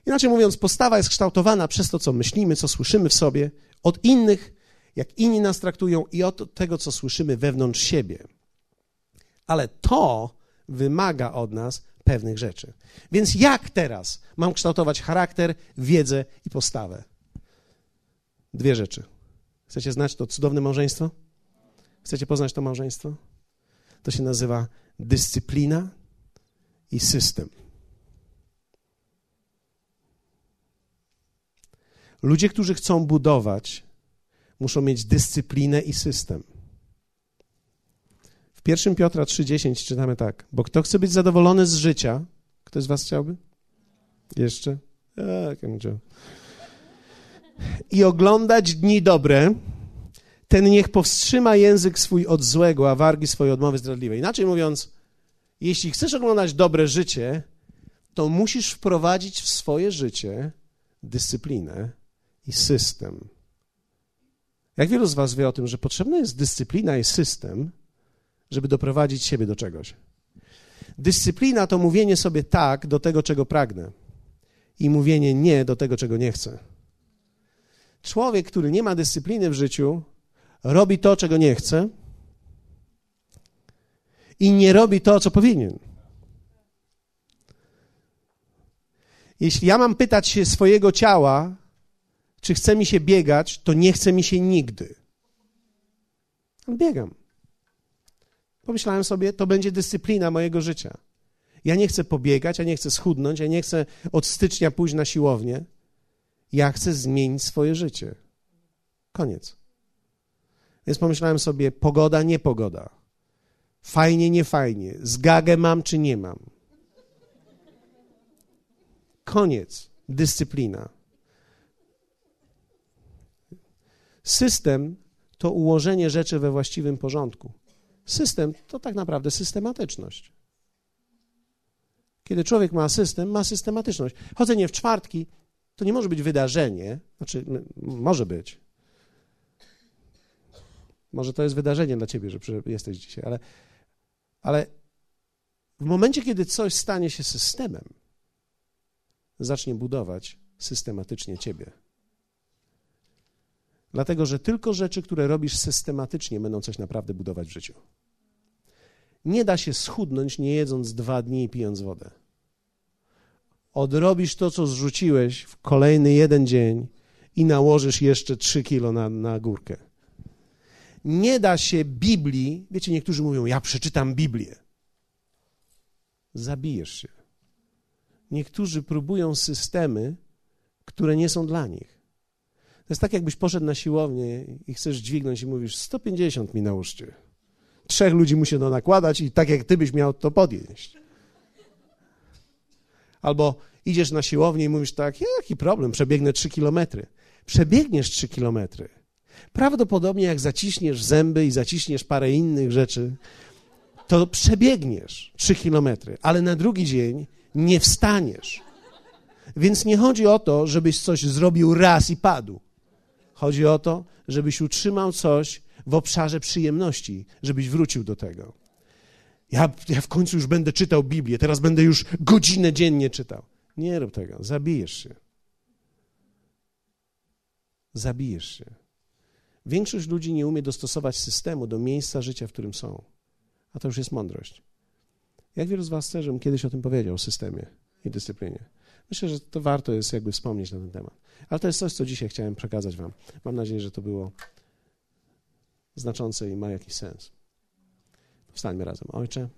Inaczej mówiąc, postawa jest kształtowana przez to, co myślimy, co słyszymy w sobie, od innych, jak inni nas traktują, i od tego, co słyszymy wewnątrz siebie. Ale to wymaga od nas pewnych rzeczy. Więc jak teraz mam kształtować charakter, wiedzę i postawę? Dwie rzeczy. Chcecie znać to cudowne małżeństwo? Chcecie poznać to małżeństwo? To się nazywa dyscyplina i system. Ludzie, którzy chcą budować, muszą mieć dyscyplinę i system. W 1 Piotra 3,10 czytamy tak, bo kto chce być zadowolony z życia, ktoś z was chciałby? Jeszcze? Tak, ja I oglądać dni dobre, ten niech powstrzyma język swój od złego, a wargi swoje od mowy zdradliwej. Inaczej mówiąc, jeśli chcesz oglądać dobre życie, to musisz wprowadzić w swoje życie dyscyplinę i system. Jak wielu z Was wie o tym, że potrzebna jest dyscyplina i system, żeby doprowadzić siebie do czegoś? Dyscyplina to mówienie sobie tak do tego, czego pragnę, i mówienie nie do tego, czego nie chcę. Człowiek, który nie ma dyscypliny w życiu, robi to, czego nie chce i nie robi to, co powinien. Jeśli ja mam pytać się swojego ciała, czy chce mi się biegać, to nie chce mi się nigdy. Biegam. Pomyślałem sobie, to będzie dyscyplina mojego życia. Ja nie chcę pobiegać, ja nie chcę schudnąć, ja nie chcę od stycznia pójść na siłownię. Ja chcę zmienić swoje życie. Koniec. Więc pomyślałem sobie, pogoda, nie pogoda. Fajnie, nie fajnie. Zgagę mam, czy nie mam. Koniec. Dyscyplina. System to ułożenie rzeczy we właściwym porządku. System to tak naprawdę systematyczność. Kiedy człowiek ma system, ma systematyczność. Chodzenie w czwartki to nie może być wydarzenie, znaczy może być. Może to jest wydarzenie dla ciebie, że jesteś dzisiaj, ale, ale w momencie, kiedy coś stanie się systemem, zacznie budować systematycznie ciebie. Dlatego, że tylko rzeczy, które robisz systematycznie, będą coś naprawdę budować w życiu. Nie da się schudnąć, nie jedząc dwa dni i pijąc wodę. Odrobisz to, co zrzuciłeś w kolejny jeden dzień i nałożysz jeszcze trzy kilo na, na górkę. Nie da się Biblii, wiecie, niektórzy mówią, ja przeczytam Biblię. Zabijesz się. Niektórzy próbują systemy, które nie są dla nich. To jest tak, jakbyś poszedł na siłownię i chcesz dźwignąć i mówisz 150 mi nałóżcie. Trzech ludzi musi to nakładać i tak jak ty byś miał to podnieść. Albo idziesz na siłownię i mówisz tak, jaki problem, przebiegnę 3 kilometry. Przebiegniesz 3 kilometry. Prawdopodobnie jak zaciśniesz zęby i zaciśniesz parę innych rzeczy, to przebiegniesz 3 kilometry, ale na drugi dzień nie wstaniesz. Więc nie chodzi o to, żebyś coś zrobił raz i padł. Chodzi o to, żebyś utrzymał coś w obszarze przyjemności, żebyś wrócił do tego. Ja, ja w końcu już będę czytał Biblię, teraz będę już godzinę dziennie czytał. Nie rób tego, zabijesz się. Zabijesz się. Większość ludzi nie umie dostosować systemu do miejsca życia, w którym są. A to już jest mądrość. Jak wielu z Was też kiedyś o tym powiedział, o systemie i dyscyplinie. Myślę, że to warto jest jakby wspomnieć na ten temat. Ale to jest coś, co dzisiaj chciałem przekazać Wam. Mam nadzieję, że to było znaczące i ma jakiś sens. Wstańmy razem. Ojcze,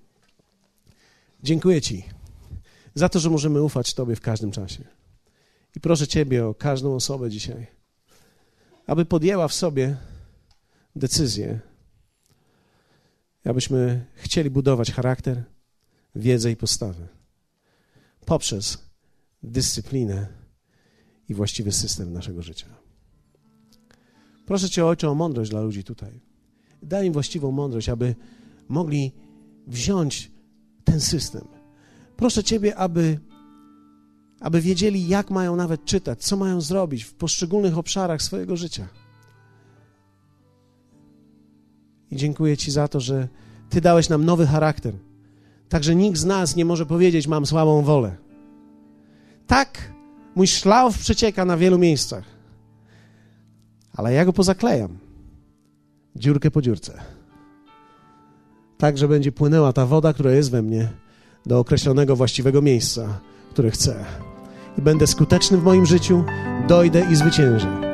dziękuję Ci za to, że możemy ufać Tobie w każdym czasie. I proszę Ciebie o każdą osobę dzisiaj, aby podjęła w sobie decyzję, abyśmy chcieli budować charakter, wiedzę i postawę poprzez dyscyplinę i właściwy system naszego życia. Proszę Cię, Ojcze, o mądrość dla ludzi tutaj. Daj im właściwą mądrość, aby mogli wziąć ten system. Proszę Ciebie, aby, aby wiedzieli, jak mają nawet czytać, co mają zrobić w poszczególnych obszarach swojego życia. I dziękuję Ci za to, że Ty dałeś nam nowy charakter. Także nikt z nas nie może powiedzieć, mam słabą wolę. Tak, mój szlauf przecieka na wielu miejscach, ale ja go pozaklejam. Dziurkę po dziurce. Tak, że będzie płynęła ta woda, która jest we mnie, do określonego właściwego miejsca, które chcę. I będę skuteczny w moim życiu, dojdę i zwyciężę.